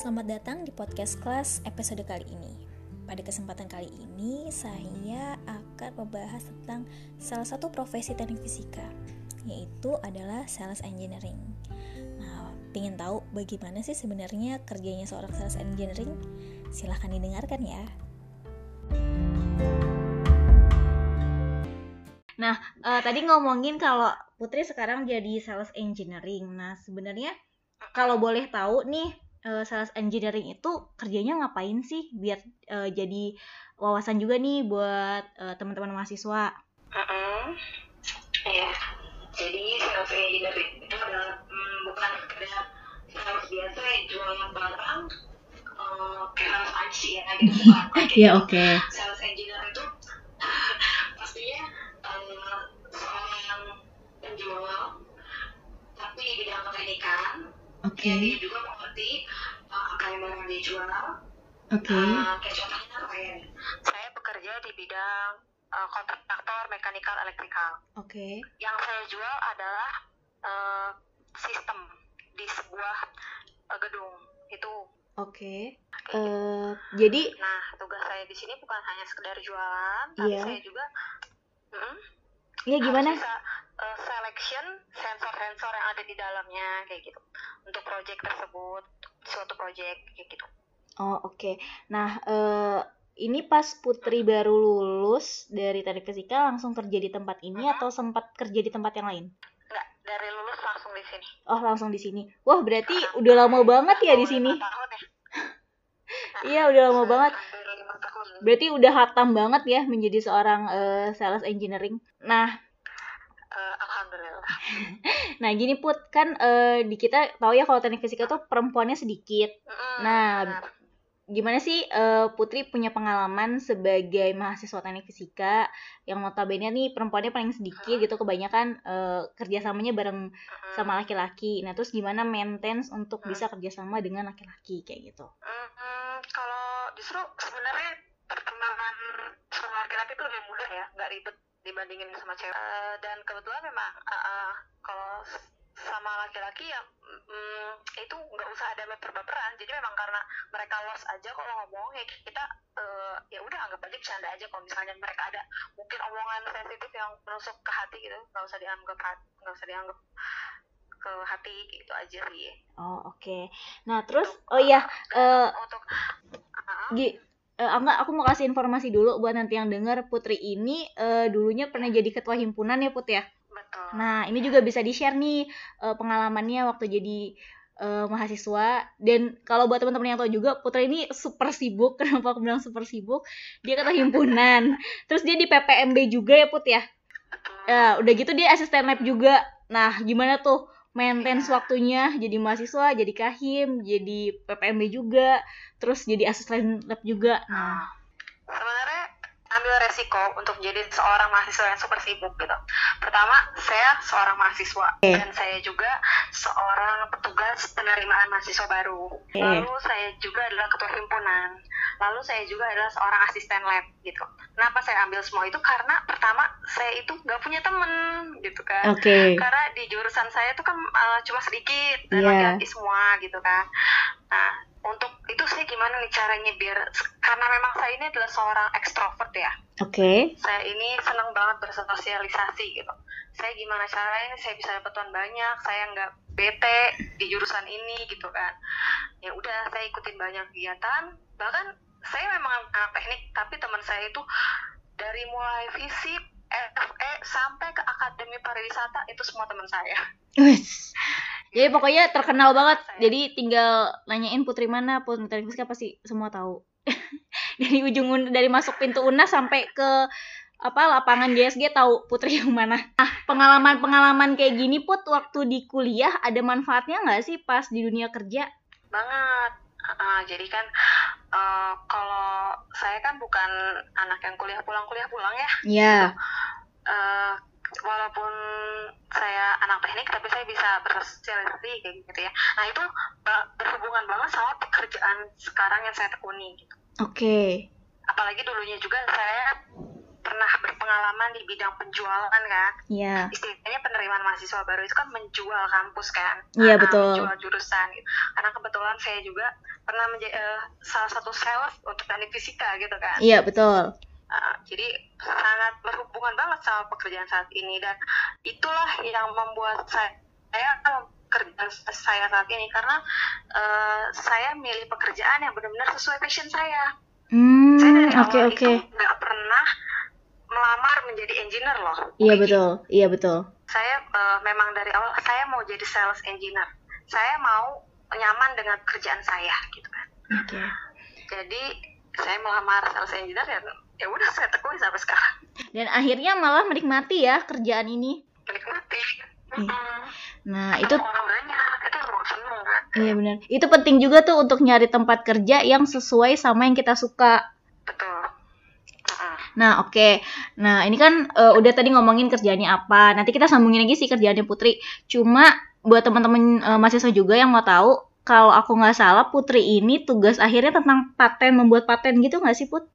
Selamat datang di podcast kelas episode kali ini. Pada kesempatan kali ini, saya akan membahas tentang salah satu profesi teknik fisika, yaitu adalah sales engineering. Nah, ingin tahu bagaimana sih sebenarnya kerjanya seorang sales engineering? Silahkan didengarkan ya. Nah, uh, tadi ngomongin kalau Putri sekarang jadi sales engineering. Nah, sebenarnya kalau boleh tahu nih uh, sales engineering itu kerjanya ngapain sih biar uh, jadi wawasan juga nih buat uh, teman-teman mahasiswa. Uh -uh. Ya, jadi sales engineering itu adalah hmm, bukan sekedar sales biasa yang jualan barang uh, kayak sales ya gitu bukan. Iya oke. Okay. Sales engineer itu pastinya uh, seorang penjual tapi di bidang keteknikan Oke. Okay. dia juga mengerti uh, apa yang barang dijual. Oke. Okay. Uh, kayak contohnya apa ya? Saya bekerja di bidang uh, kontraktor mekanikal elektrikal. Oke. Okay. Yang saya jual adalah uh, sistem di sebuah uh, gedung itu. Oke. Okay. Uh, jadi. Nah, tugas saya di sini bukan hanya sekedar jualan, tapi yeah. saya juga. Hmm, Iya gimana? Bisa uh, selection sensor-sensor yang ada di dalamnya kayak gitu untuk project tersebut suatu project kayak gitu. Oh oke. Okay. Nah uh, ini pas Putri baru lulus dari teknik fisika langsung kerja di tempat ini uh-huh. atau sempat kerja di tempat yang lain? Enggak, dari lulus langsung di sini. Oh langsung di sini. Wah berarti uh-huh. udah lama banget ya di sini. Iya udah lama banget. Berarti udah hatam banget ya menjadi seorang uh, sales engineering. Nah, alhamdulillah. nah, gini Put, kan uh, di kita tahu ya kalau teknik fisika tuh perempuannya sedikit. Mm, nah, benar. gimana sih uh, Putri punya pengalaman sebagai mahasiswa teknik fisika yang notabene nih perempuannya paling sedikit gitu, kebanyakan uh, kerjasamanya bareng Mm, sama laki-laki. Nah, terus gimana maintenance untuk bisa kerjasama dengan laki-laki kayak gitu? mm, kalau justru sebenarnya pertemanan sama laki-laki itu lebih mudah ya, nggak ribet dibandingin sama cewek. Uh, dan kebetulan memang uh, uh, kalau sama laki-laki ya mm, itu nggak usah ada baper-baperan. Jadi memang karena mereka los aja kalau ngomong ya kita uh, ya udah anggap aja bercanda aja kalau misalnya mereka ada mungkin omongan sensitif yang menusuk ke hati gitu nggak usah dianggap nggak usah dianggap ke hati gitu aja sih. Oh oke. Okay. Nah terus untuk, oh iya uh, untuk uh, uh, uh, enggak aku mau kasih informasi dulu buat nanti yang dengar Putri ini uh, dulunya pernah jadi ketua himpunan ya Put ya. Betul. Nah ini juga bisa di share nih uh, pengalamannya waktu jadi uh, mahasiswa dan kalau buat teman-teman yang tahu juga Putri ini super sibuk kenapa aku bilang super sibuk dia ketua himpunan terus dia di PPMB juga ya Put ya. Ya udah gitu dia asisten lab juga. Nah gimana tuh maintenance Iya. waktunya jadi mahasiswa, jadi kahim, jadi PPMB juga, terus jadi asisten lab juga. Nah, sebenarnya ambil resiko untuk jadi seorang mahasiswa yang super sibuk gitu. Pertama, saya seorang mahasiswa Oke. dan saya juga seorang petugas penerimaan mahasiswa baru. Oke. Lalu saya juga adalah ketua himpunan. Lalu saya juga adalah seorang asisten lab gitu. Kenapa saya ambil semua itu? Karena pertama saya itu nggak punya temen gitu kan. oke. Karena di jurusan saya itu kan uh, cuma sedikit dan Iya. laki-laki semua gitu kan. Nah, untuk itu sih gimana nih caranya biar karena memang saya ini adalah seorang ekstrovert ya. Oke. Saya ini senang banget bersosialisasi gitu. Saya gimana caranya saya bisa dapat teman banyak, saya nggak bete di jurusan ini gitu kan. Ya udah saya ikutin banyak kegiatan, bahkan saya memang anak teknik tapi teman saya itu dari mulai fisip, FE sampai ke akademi pariwisata itu semua teman saya. Jadi pokoknya terkenal banget. Jadi tinggal nanyain Putri mana, Putri fisika pasti semua tahu. dari ujung un- dari masuk pintu UNAS sampai ke apa lapangan GSG tahu Putri yang mana. Nah, pengalaman-pengalaman kayak gini Put waktu di kuliah ada manfaatnya nggak sih pas di dunia kerja? banget Ah, jadi kan eh, kalau saya kan bukan anak yang kuliah pulang kuliah pulang ya Iya. Eh, walaupun anak teknik tapi saya bisa bersosialisasi kayak gitu ya nah itu ba- berhubungan banget sama pekerjaan sekarang yang saya tekuni gitu Oke. apalagi dulunya juga saya pernah berpengalaman di bidang penjualan kan Iya. istilahnya penerimaan mahasiswa baru itu kan menjual kampus kan Iya, Nah, betul. menjual jurusan gitu. karena kebetulan saya juga pernah menjadi eh, salah satu sales untuk teknik fisika gitu kan Iya, betul. Uh, jadi sangat berhubungan banget sama pekerjaan saat ini dan itulah yang membuat saya saya kerjaan saya saat ini karena uh, saya milih pekerjaan yang benar-benar sesuai passion saya. saya Hmm, dari oke awal oke. itu nggak pernah melamar menjadi engineer loh. Iya Jadi, betul, iya betul. Saya uh, memang dari awal saya mau jadi sales engineer. Saya mau nyaman dengan kerjaan saya gitu kan. Oke. Jadi saya melamar sales engineer ya ya udah saya tekuni sampai sekarang. Dan akhirnya malah menikmati ya kerjaan ini. menikmati Iya. Nah, itu orang banyak itu emang seneng iya benar. Itu penting juga tuh untuk nyari tempat kerja yang sesuai sama yang kita suka. betul. Nah, oke. Nah, ini kan eh, udah tadi ngomongin kerjaannya apa. Nanti kita sambungin lagi sih kerjaannya Putri. Cuma buat teman-teman eh, mahasiswa juga yang mau tahu, kalau aku nggak salah Putri ini tugas akhirnya tentang paten, membuat paten gitu nggak sih Put?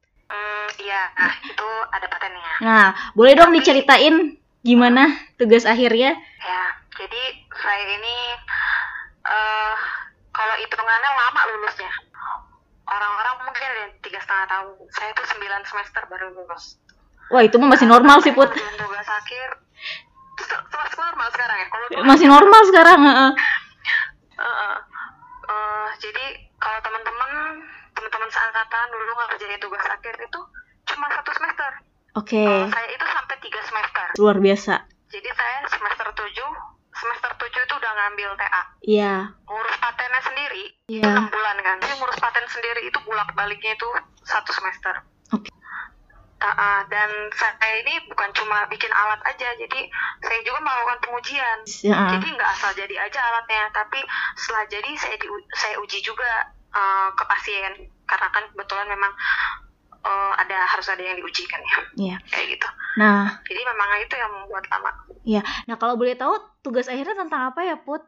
Iya nah, itu ada patennya Nah, boleh dong diceritain gimana tugas akhirnya? ya jadi saya ini eh kalau hitungannya lama lulusnya orang-orang mungkin ada tiga setengah tahun saya itu sembilan semester baru lulus Wah, itu mah masih normal sih Put. Tugas akhir se- normal sekarang ya kalau Masih normal sekarang. heeh. Heeh. Eh, jadi kalau teman-teman teman-teman seangkatan dulu ngerjain tugas akhir itu cuma satu semester. Oke, Kalau saya itu sampai tiga semester. luar biasa. Jadi saya semester 7 semester 7 itu udah ngambil TA. Iya, Ngurus patennya sendiri itu Iya. 6 bulan kan. Jadi ngurus paten sendiri itu bolak-baliknya itu satu semester. Oke. Ta- ah, dan saya ini bukan cuma bikin alat aja, jadi saya juga melakukan pengujian. Heeh. Jadi nggak asal jadi aja alatnya, tapi setelah jadi saya di, saya uji juga eh, ke pasien karena kan kebetulan memang eh, ada harus ada yang diuji kan ya, Iya. kayak gitu. Nah, Jadi memang itu yang membuat lama. iya. Nah, kalau boleh tahu tugas akhirnya tentang apa ya, Put?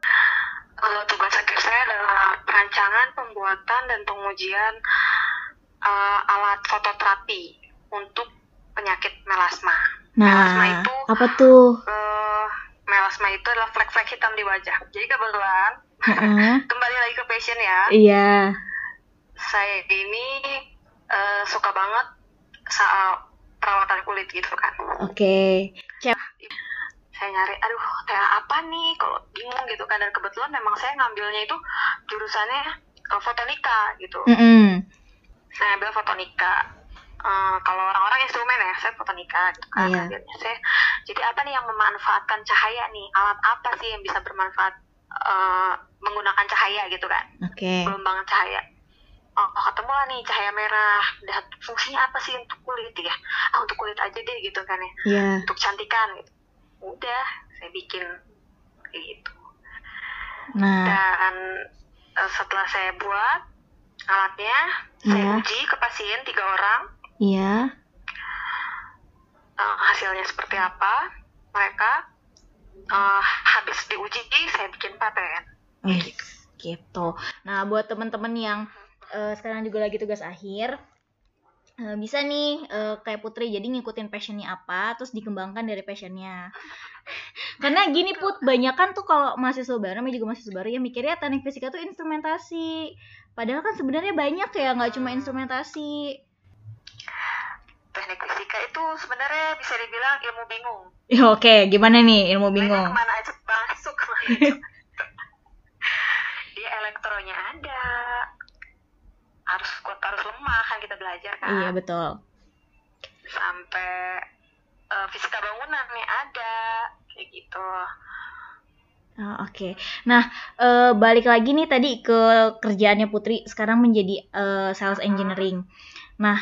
Eh, tugas akhir saya adalah perancangan, pembuatan dan pengujian eh, alat fototerapi untuk penyakit melasma. Melasma Nah, itu apa tuh? eh, melasma itu adalah flek-flek hitam di wajah. Jadi kebetulan Heeh. kembali lagi ke passion ya. Iya. saya ini eh, suka banget soal perawatan kulit gitu kan. Oke. Saya nyari, aduh, kayak apa nih kalau bingung gitu kan. Dan kebetulan memang saya ngambilnya itu jurusannya eh, fotonika gitu. Mm-mm. Saya ambil fotonika. Eh, kalau orang-orang instrumen ya, saya fotonika gitu kan. Iya. Ambilnya saya. Jadi apa nih yang memanfaatkan cahaya nih? Alat apa sih yang bisa bermanfaat eh, menggunakan cahaya gitu kan? Oke. gelombang cahaya. Oh, ketemu lah nih cahaya merah. Dan fungsinya apa sih untuk kulit ya? Ah, untuk kulit aja deh gitu kan ya. Iya. Untuk cantikan gitu. Udah, saya bikin gitu. Nah, Dan eh, setelah saya buat alatnya, saya Iya. uji ke pasien tiga orang. iya. Eh, hasilnya seperti apa? Mereka eh, habis diuji, saya bikin paten. Wih, gitu. Nah, buat teman-teman yang eh, sekarang juga lagi tugas akhir, eh, bisa nih eh, kayak Putri, jadi ngikutin passionnya apa, terus dikembangkan dari passionnya. Karena gini Put, banyak kan tuh kalau mahasiswa baru, namanya juga mahasiswa baru, ya mikirnya teknik fisika tuh instrumentasi. Padahal kan sebenarnya banyak ya, nggak cuma instrumentasi. Teknik fisika itu sebenarnya bisa dibilang ilmu bingung. Ya, Oke, gimana nih ilmu Mereka bingung? ke mana aja masuk ke mana aja. dia elektronya ada harus kuat harus lemah kan kita belajar kan Iya betul. sampai eh, fisika bangunan nih ada kayak gitu Oh, Oke, nah eh, balik lagi nih tadi ke kerjaannya Putri sekarang menjadi eh, sales engineering. Nah,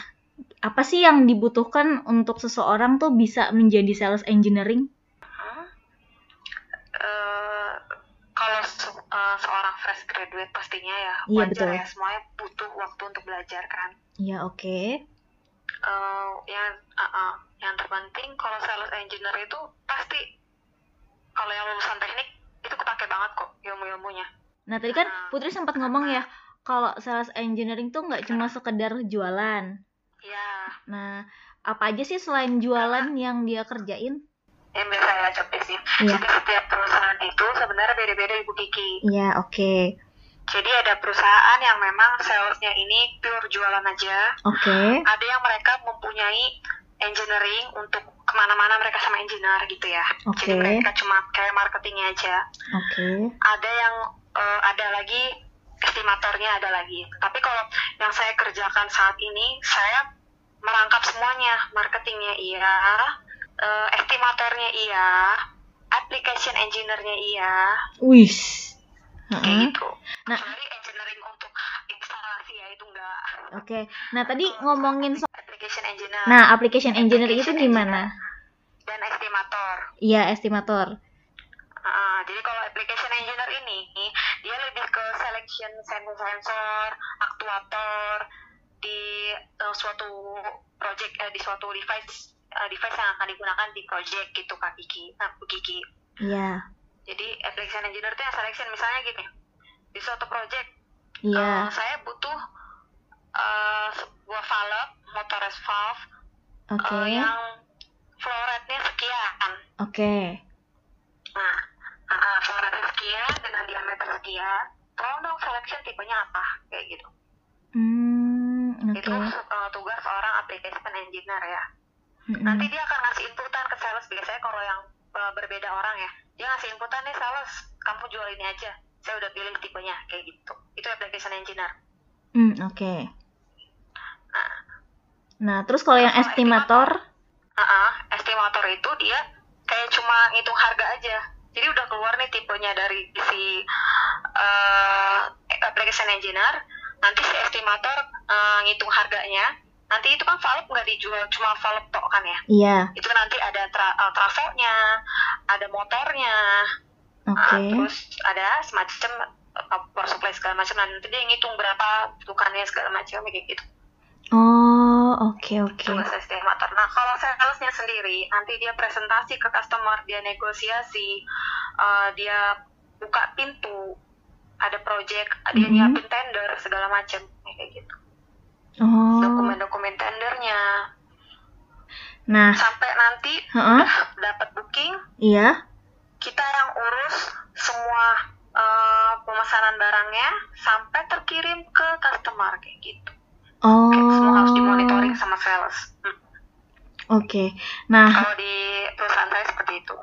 apa sih yang dibutuhkan untuk seseorang tuh bisa menjadi sales engineering? Hmm. Eh, kalau eh, seorang fresh graduate pastinya ya Iya, wajar betul. ya semuanya butuh waktu untuk belajar kan Ya oke. Eh, yang uh, uh, yang terpenting kalau sales engineer itu pasti kalau yang lulusan teknik itu kepake banget kok ilmu-ilmunya Nah tadi kan Putri sempat ngomong ya kalau sales engineering tuh nggak cuma sekedar jualan. ya Nah apa aja sih selain jualan yang dia kerjain? Yang biasa ya job desknya. Iya. Jadi setiap perusahaan itu sebenarnya beda-beda Ibu Kiki. Iya, oke. Jadi ada perusahaan yang memang salesnya ini pure jualan aja. Oke. Ada yang mereka mempunyai engineering untuk ke mana-mana mereka sama engineer gitu ya. Oke. Jadi mereka cuma kayak marketingnya aja. Oke. Ada yang eh, ada lagi estimatornya ada lagi. Tapi kalau yang saya kerjakan saat ini saya merangkap semuanya. Marketingnya iya, eh, estimatornya iya, application engineer-nya iya, Wis. kayak Heeh. gitu. Nah. Engineering untuk instalasi ya itu enggak. Oke. Nah, tadi ngomongin so application engineer Nah, application engineer itu gimana? dan estimator. Iya, estimator. Ah, jadi kalau application engineer ini dia lebih ke selection sensor, aktuator di eh, suatu project eh, di suatu device eh, device yang akan digunakan di project gitu Kak Kiki. Nah, Bu Kiki. Iya. Jadi application engineer itu yang selection misalnya gini. Di suatu project Iya. eh, saya butuh eh, sebuah valve, motorized valve Oke. eh, yang flow rate-nya sekian. Oke. Nah, uh, flow rate sekian dengan diameter sekian. Tolong dong selection tipenya apa, kayak gitu. Hmm, oke. Itu uh, tugas seorang application engineer ya. Mm-mm. Nanti dia akan ngasih inputan ke sales. Biasanya kalau yang uh, berbeda orang ya, dia ngasih inputan nih sales, kamu jual ini aja. Saya udah pilih tipenya, kayak gitu. Itu application engineer. Hmm, oke. Nah, Nah, terus kalau yang estimator, uh, estimator itu dia kayak cuma ngitung harga aja. Jadi udah keluar nih tipenya dari si uh, application engineer. Nanti si estimator uh, ngitung harganya. Nanti itu kan valve nggak dijual cuma valve tok kan ya. iya. Itu nanti ada tra uh, trafonya, ada motornya, Oke. uh, terus ada semacam uh, power supply segala macam. Nah, nanti dia ngitung berapa tukannya segala macam kayak gitu. Oh, oke oke. tugas estimator. Nah, kalau salesnya sendiri, nanti dia presentasi ke customer, dia negosiasi, uh, dia buka pintu, ada project, dia Mhm. nyiapin tender segala macam kayak gitu. Oh. Dokumen-dokumen tendernya, Nah, sampai nanti udah dapat booking, Iya. kita yang urus semua uh, pemesanan barangnya sampai terkirim ke customer kayak gitu. Oh. Kayak semua harus dimonitoring sama sales. Hmm. Oke. Nah, Kalau di perusahaan saya seperti itu.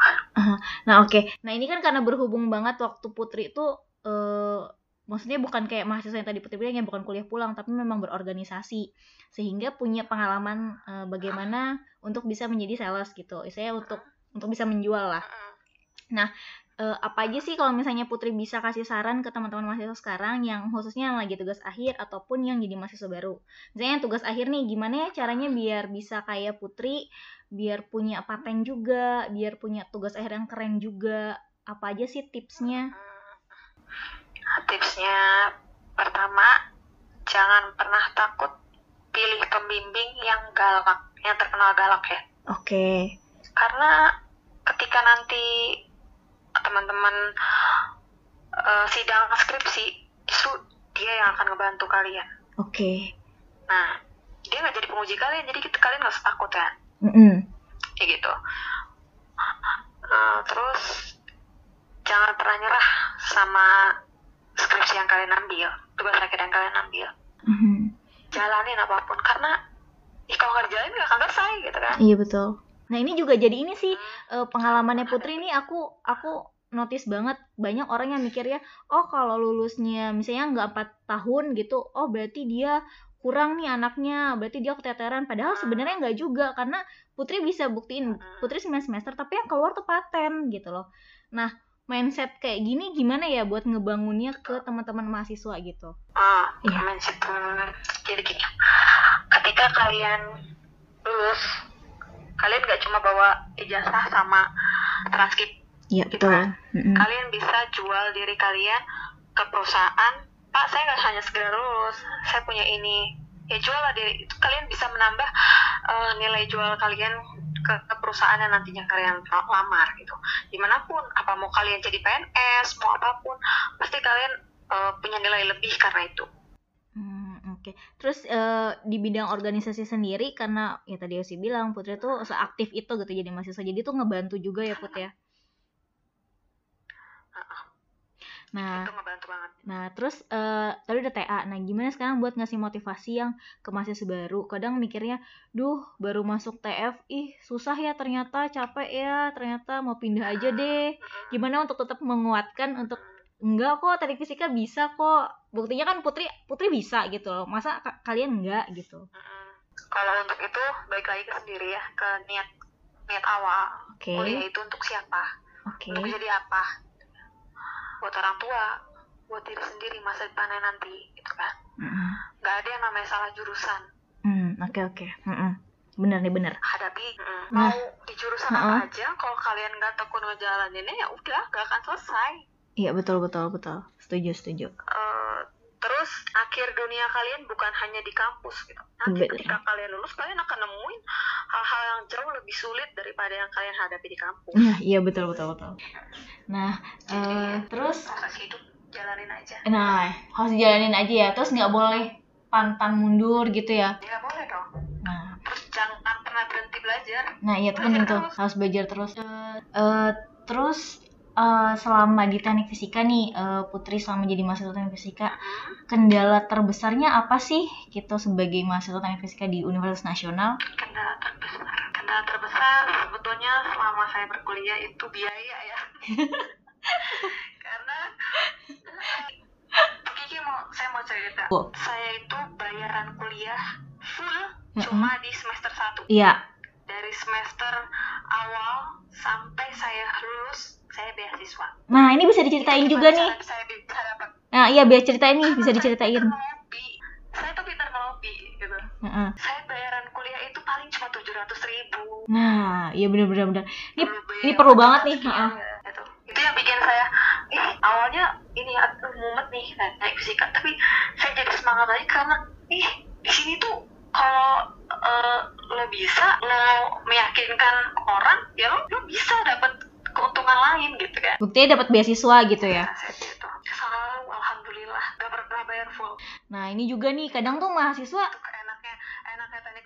Nah oke, nah ini kan karena berhubung banget waktu Putri itu, eh maksudnya bukan kayak mahasiswa yang tadi Putri bilang ya bukan kuliah pulang, tapi memang berorganisasi sehingga punya pengalaman eh, bagaimana untuk bisa menjadi sales gitu, saya untuk untuk bisa menjual lah. Mm-mm. Eh, apa aja sih kalau misalnya Putri bisa kasih saran ke teman-teman mahasiswa sekarang yang khususnya yang lagi tugas akhir ataupun yang jadi mahasiswa baru. Misalnya yang tugas akhir nih, gimana ya caranya biar bisa kayak Putri, biar punya paten juga, biar punya tugas akhir yang keren juga. Apa aja sih tipsnya? Tipsnya pertama, jangan pernah takut pilih pembimbing yang galak, yang terkenal galak ya. Oke. Karena ketika nanti teman-teman eh, sidang skripsi, justru dia yang akan ngebantu kalian. Oke. Nah, dia nggak jadi penguji kalian, jadi kita kalian nggak usah takut ya, Mm-mm. kayak gitu. Eh, terus jangan pernah nyerah sama skripsi yang kalian ambil, tugas akhir yang kalian ambil. Mhm. jalanin apa pun karena ih kalau nggak dijalanin nggak akan selesai gitu kan Iya betul. Nah ini juga jadi ini sih eh, pengalamannya Putri ini aku aku notice banget banyak orang yang mikir ya oh kalau lulusnya misalnya nggak empat tahun gitu oh berarti dia kurang nih anaknya berarti dia keteteran padahal sebenarnya nggak juga karena Putri bisa buktiin Putri 9 semester tapi yang keluar tuh paten gitu loh nah mindset kayak gini gimana ya buat ngebangunnya ke teman-teman mahasiswa gitu ah Iya. mindset hmm, jadi gini ketika kalian lulus kalian nggak cuma bawa ijazah sama transkrip Iya betul. Mm-mm. kalian bisa jual diri kalian ke perusahaan pak saya nggak hanya sekedar lulus saya punya ini ya jual lah diri itu kalian bisa menambah eh, nilai jual kalian ke, perusahaan yang nantinya kalian lamar gitu di mana pun apa mau kalian jadi PNS mau apa pun pasti kalian eh, punya nilai lebih karena itu Hmm, oke. Oke, terus uh, di bidang organisasi sendiri karena ya tadi Yosi bilang Putri tuh seaktif itu gitu jadi mahasiswa, jadi tuh ngebantu juga ya Put ya. Nah, itu ngebantu banget. Nah, terus uh, tadi udah TA. Nah, gimana sekarang buat ngasih motivasi yang ke mahasiswa baru? Kadang mikirnya, duh, baru masuk TF, ih susah ya ternyata, capek ya, ternyata mau pindah aja deh. Gimana untuk tetap menguatkan untuk enggak kok teknik fisika bisa kok. Buktinya kan Putri Putri bisa gitu loh. Masa kalian enggak gitu? Kalau untuk itu baik lagi ke sendiri ya, ke niat niat awal. Oke. Okay. itu untuk siapa? Oke. Okay. Untuk jadi apa? Buat orang tua buat diri sendiri masa depannya nanti gitu kan? Mm-hmm. Gak ada yang namanya salah jurusan. Mm, oke oke. Bener nih bener. Hadapi. Mm, nah. mau di jurusan uh-uh. apa aja kalau kalian nggak tekun ngejalaninnya ya udah gak akan selesai. Iya betul betul betul. Setuju setuju. Uh, terus akhir dunia kalian bukan hanya di kampus gitu. Nanti Betul. ketika kalian lulus kalian akan nemuin hal-hal yang jauh lebih sulit daripada yang kalian hadapi di kampus. Nah iya betul betul betul. Nah Jadi, uh, terus? proses hidup jalanin aja. Nah harus jalanin aja ya. Terus nggak boleh pantang mundur gitu ya. Nggak boleh dong. Nah. Terus jangan pernah berhenti belajar. Nah iya tuh penting tuh harus belajar terus. Uh, uh, terus uh, selama di teknik fisika nih uh, Putri selama jadi mahasiswa teknik fisika kendala terbesarnya apa sih kita sebagai mahasiswa teknik fisika di Universitas Nasional? Kendala terbesar, kendala terbesar sebetulnya selama saya berkuliah itu biaya ya. Karena Kiki mau saya mau cerita, oh. saya itu bayaran kuliah full mm -hmm. cuma di semester 1 Iya. Dari semester awal sampai saya lulus saya beasiswa. Nah, ini bisa diceritain juga nih. Saya bisa dapat. Nah, iya biar ceritain nih, bisa diceritain. Saya tuh pintar ngelobi gitu. Uh -uh. Saya bayaran kuliah itu paling cuma tujuh ratus ribu. Nah, iya benar-benar benar. Ini ini perlu banget nih. Uh Itu. itu yang bikin saya, ih awalnya ini aduh mumet nih naik fisika, tapi saya jadi semangat lagi karena ih di sini tuh kalau uh, bisa lo meyakinkan orang ya lo, lo bisa dapat keuntungan lain gitu kan. Buktinya dapat beasiswa gitu ya? Gitu. selalu alhamdulillah gak pernah bayar full. Nah ini juga nih kadang tuh mahasiswa enaknya teknik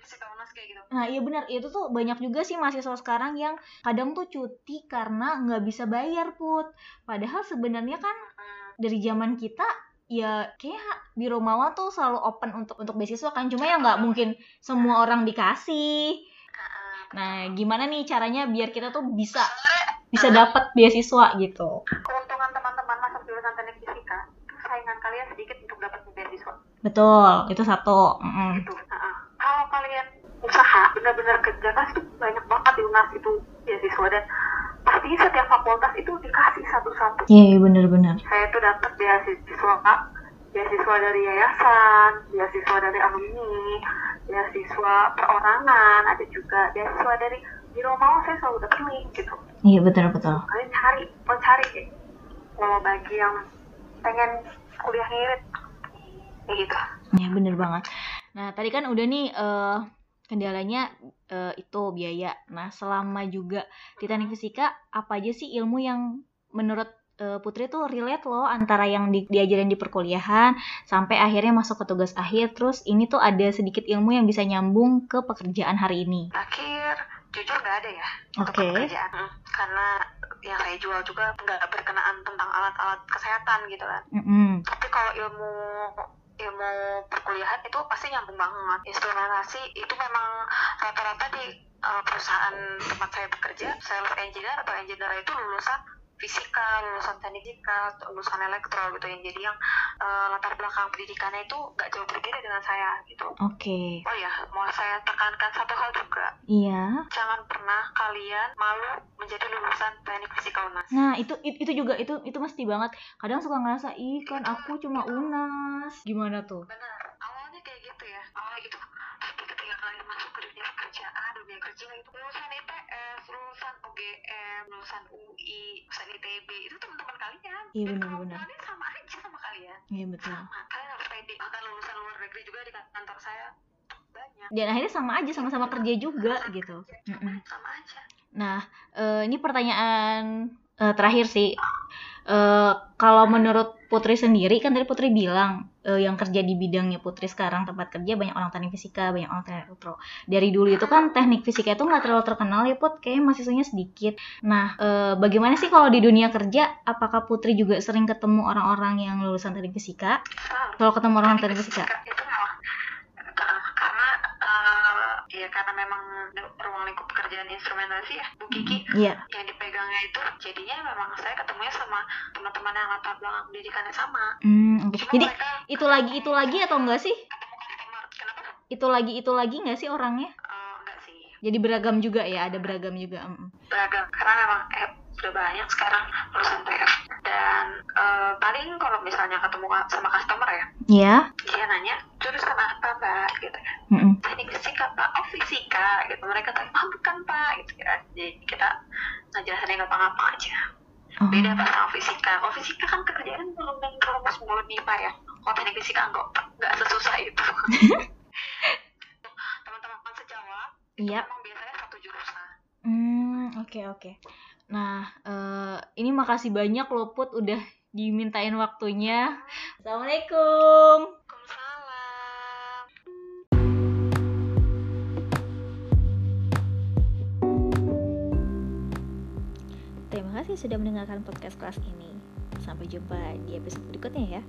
kayak gitu. Nah iya benar itu tuh banyak juga sih mahasiswa sekarang yang kadang tuh cuti karena nggak bisa bayar put. Padahal sebenarnya kan hmm. dari zaman kita ya kayak di Romawa tuh selalu open untuk untuk beasiswa kan cuma ya nggak mungkin semua orang dikasih nah gimana nih caranya biar kita tuh bisa bisa dapat beasiswa gitu. Keuntungan teman-teman masuk jurusan teknik fisika, saingan kalian sedikit untuk dapat beasiswa. Betul, itu satu. Mm -hmm. Itu. Kalau kalian usaha benar-benar kerja kan banyak banget di UNAS itu beasiswa dan pasti setiap fakultas itu dikasih satu-satu. Iya, yeah, benar-benar. Saya tuh dapat beasiswa kak, beasiswa dari yayasan, beasiswa dari alumni, beasiswa perorangan, ada juga beasiswa dari di rumah saya selalu dapat link gitu. Iya betul betul. Kalian cari mau cari kalau bagi yang pengen kuliah ngirit kayak gitu. Iya bener banget. Nah tadi kan udah nih uh, kendalanya uh, itu biaya nah selama juga di teknik fisika apa aja sih ilmu yang menurut uh, Putri tuh relate loh antara yang di, diajarin di perkuliahan sampai akhirnya masuk ke tugas akhir terus ini tuh ada sedikit ilmu yang bisa nyambung ke pekerjaan hari ini. Akhir jujur nggak ada ya okay. untuk pekerjaan hmm, karena yang saya jual juga nggak berkenaan tentang alat-alat kesehatan gitu kan mm -hmm. tapi kalau ilmu ilmu perkuliahan itu pasti nyambung banget. Instrumentasi itu memang rata-rata di uh, perusahaan tempat saya bekerja sales engineer atau engineer itu lulusan fisika, lulusan teknik fisika, lulusan elektro gitu yang jadi yang uh, latar belakang pendidikannya itu gak jauh berbeda dengan saya gitu. Oke. Okay. Oh ya, mau saya tekankan satu hal juga. Iya. Jangan pernah kalian malu menjadi lulusan teknik fisika UNAS. Nah, itu itu juga itu itu mesti banget. Kadang suka ngerasa, "Ih, kan aku cuma UNAS." Gimana tuh? Benar. Awalnya kayak gitu ya. Awalnya gitu kalian masuk ke dunia pekerjaan dunia kerja itu lulusan IPS lulusan UGM lulusan UI lulusan ITB itu teman-teman kalian. Iya benar-benar. sama aja sama kalian. Iya betul. Sama. Kalian harus pede. Bahkan lulusan luar negeri juga di kantor saya banyak. Dan akhirnya sama aja sama-sama kerja juga sama gitu. aja, sama aja. Nah uh, ini pertanyaan uh, terakhir sih. Uh, kalau menurut Putri sendiri kan tadi Putri bilang uh, yang kerja di bidangnya Putri sekarang tempat kerja banyak orang teknik fisika, banyak orang teknik elektro. Dari dulu itu kan teknik fisika itu nggak terlalu terkenal ya Put, kayaknya mahasiswanya sedikit. Nah, uh, bagaimana sih kalau di dunia kerja? Apakah Putri juga sering ketemu orang-orang yang lulusan teknik fisika? Kalau ketemu orang teknik fisika? Itu karena memang ruang lingkup pekerjaan instrumentasi ya Bu Kiki yeah. yang dipegangnya itu jadinya memang saya ketemunya sama teman-teman yang latar belakang pendidikannya sama. Mm, okay. jadi mereka, itu lagi itu lagi atau enggak sih? Kenapa? itu lagi itu lagi enggak sih orangnya? Uh, enggak sih. Jadi beragam juga ya ada beragam juga beragam karena memang eh, udah banyak sekarang lulusan TF dan uh, paling kalau misalnya ketemu sama customer ya Iya. dia nanya jurusan apa mbak? Gitu. Kan mm -mm. teknik fisika pak. Oh fisika. Gitu. Mereka tanya oh bukan pak. Gitu ya jadi kita ngejelasin gampang-gampang aja. Oh. beda pas sama fisika. Oh fisika kan kerjaan belum dan rumus mulu nih pak ya. Oh teknik fisika enggak enggak sesusah itu. Teman-teman sejawat iya. memang biasanya satu jurusan. Hmm oke okay, oke. okay. Nah, uh, ini makasih banyak loh Put udah dimintain waktunya. Assalamualaikum. Terima kasih sudah mendengarkan podcast kelas ini. Sampai jumpa di episode berikutnya ya.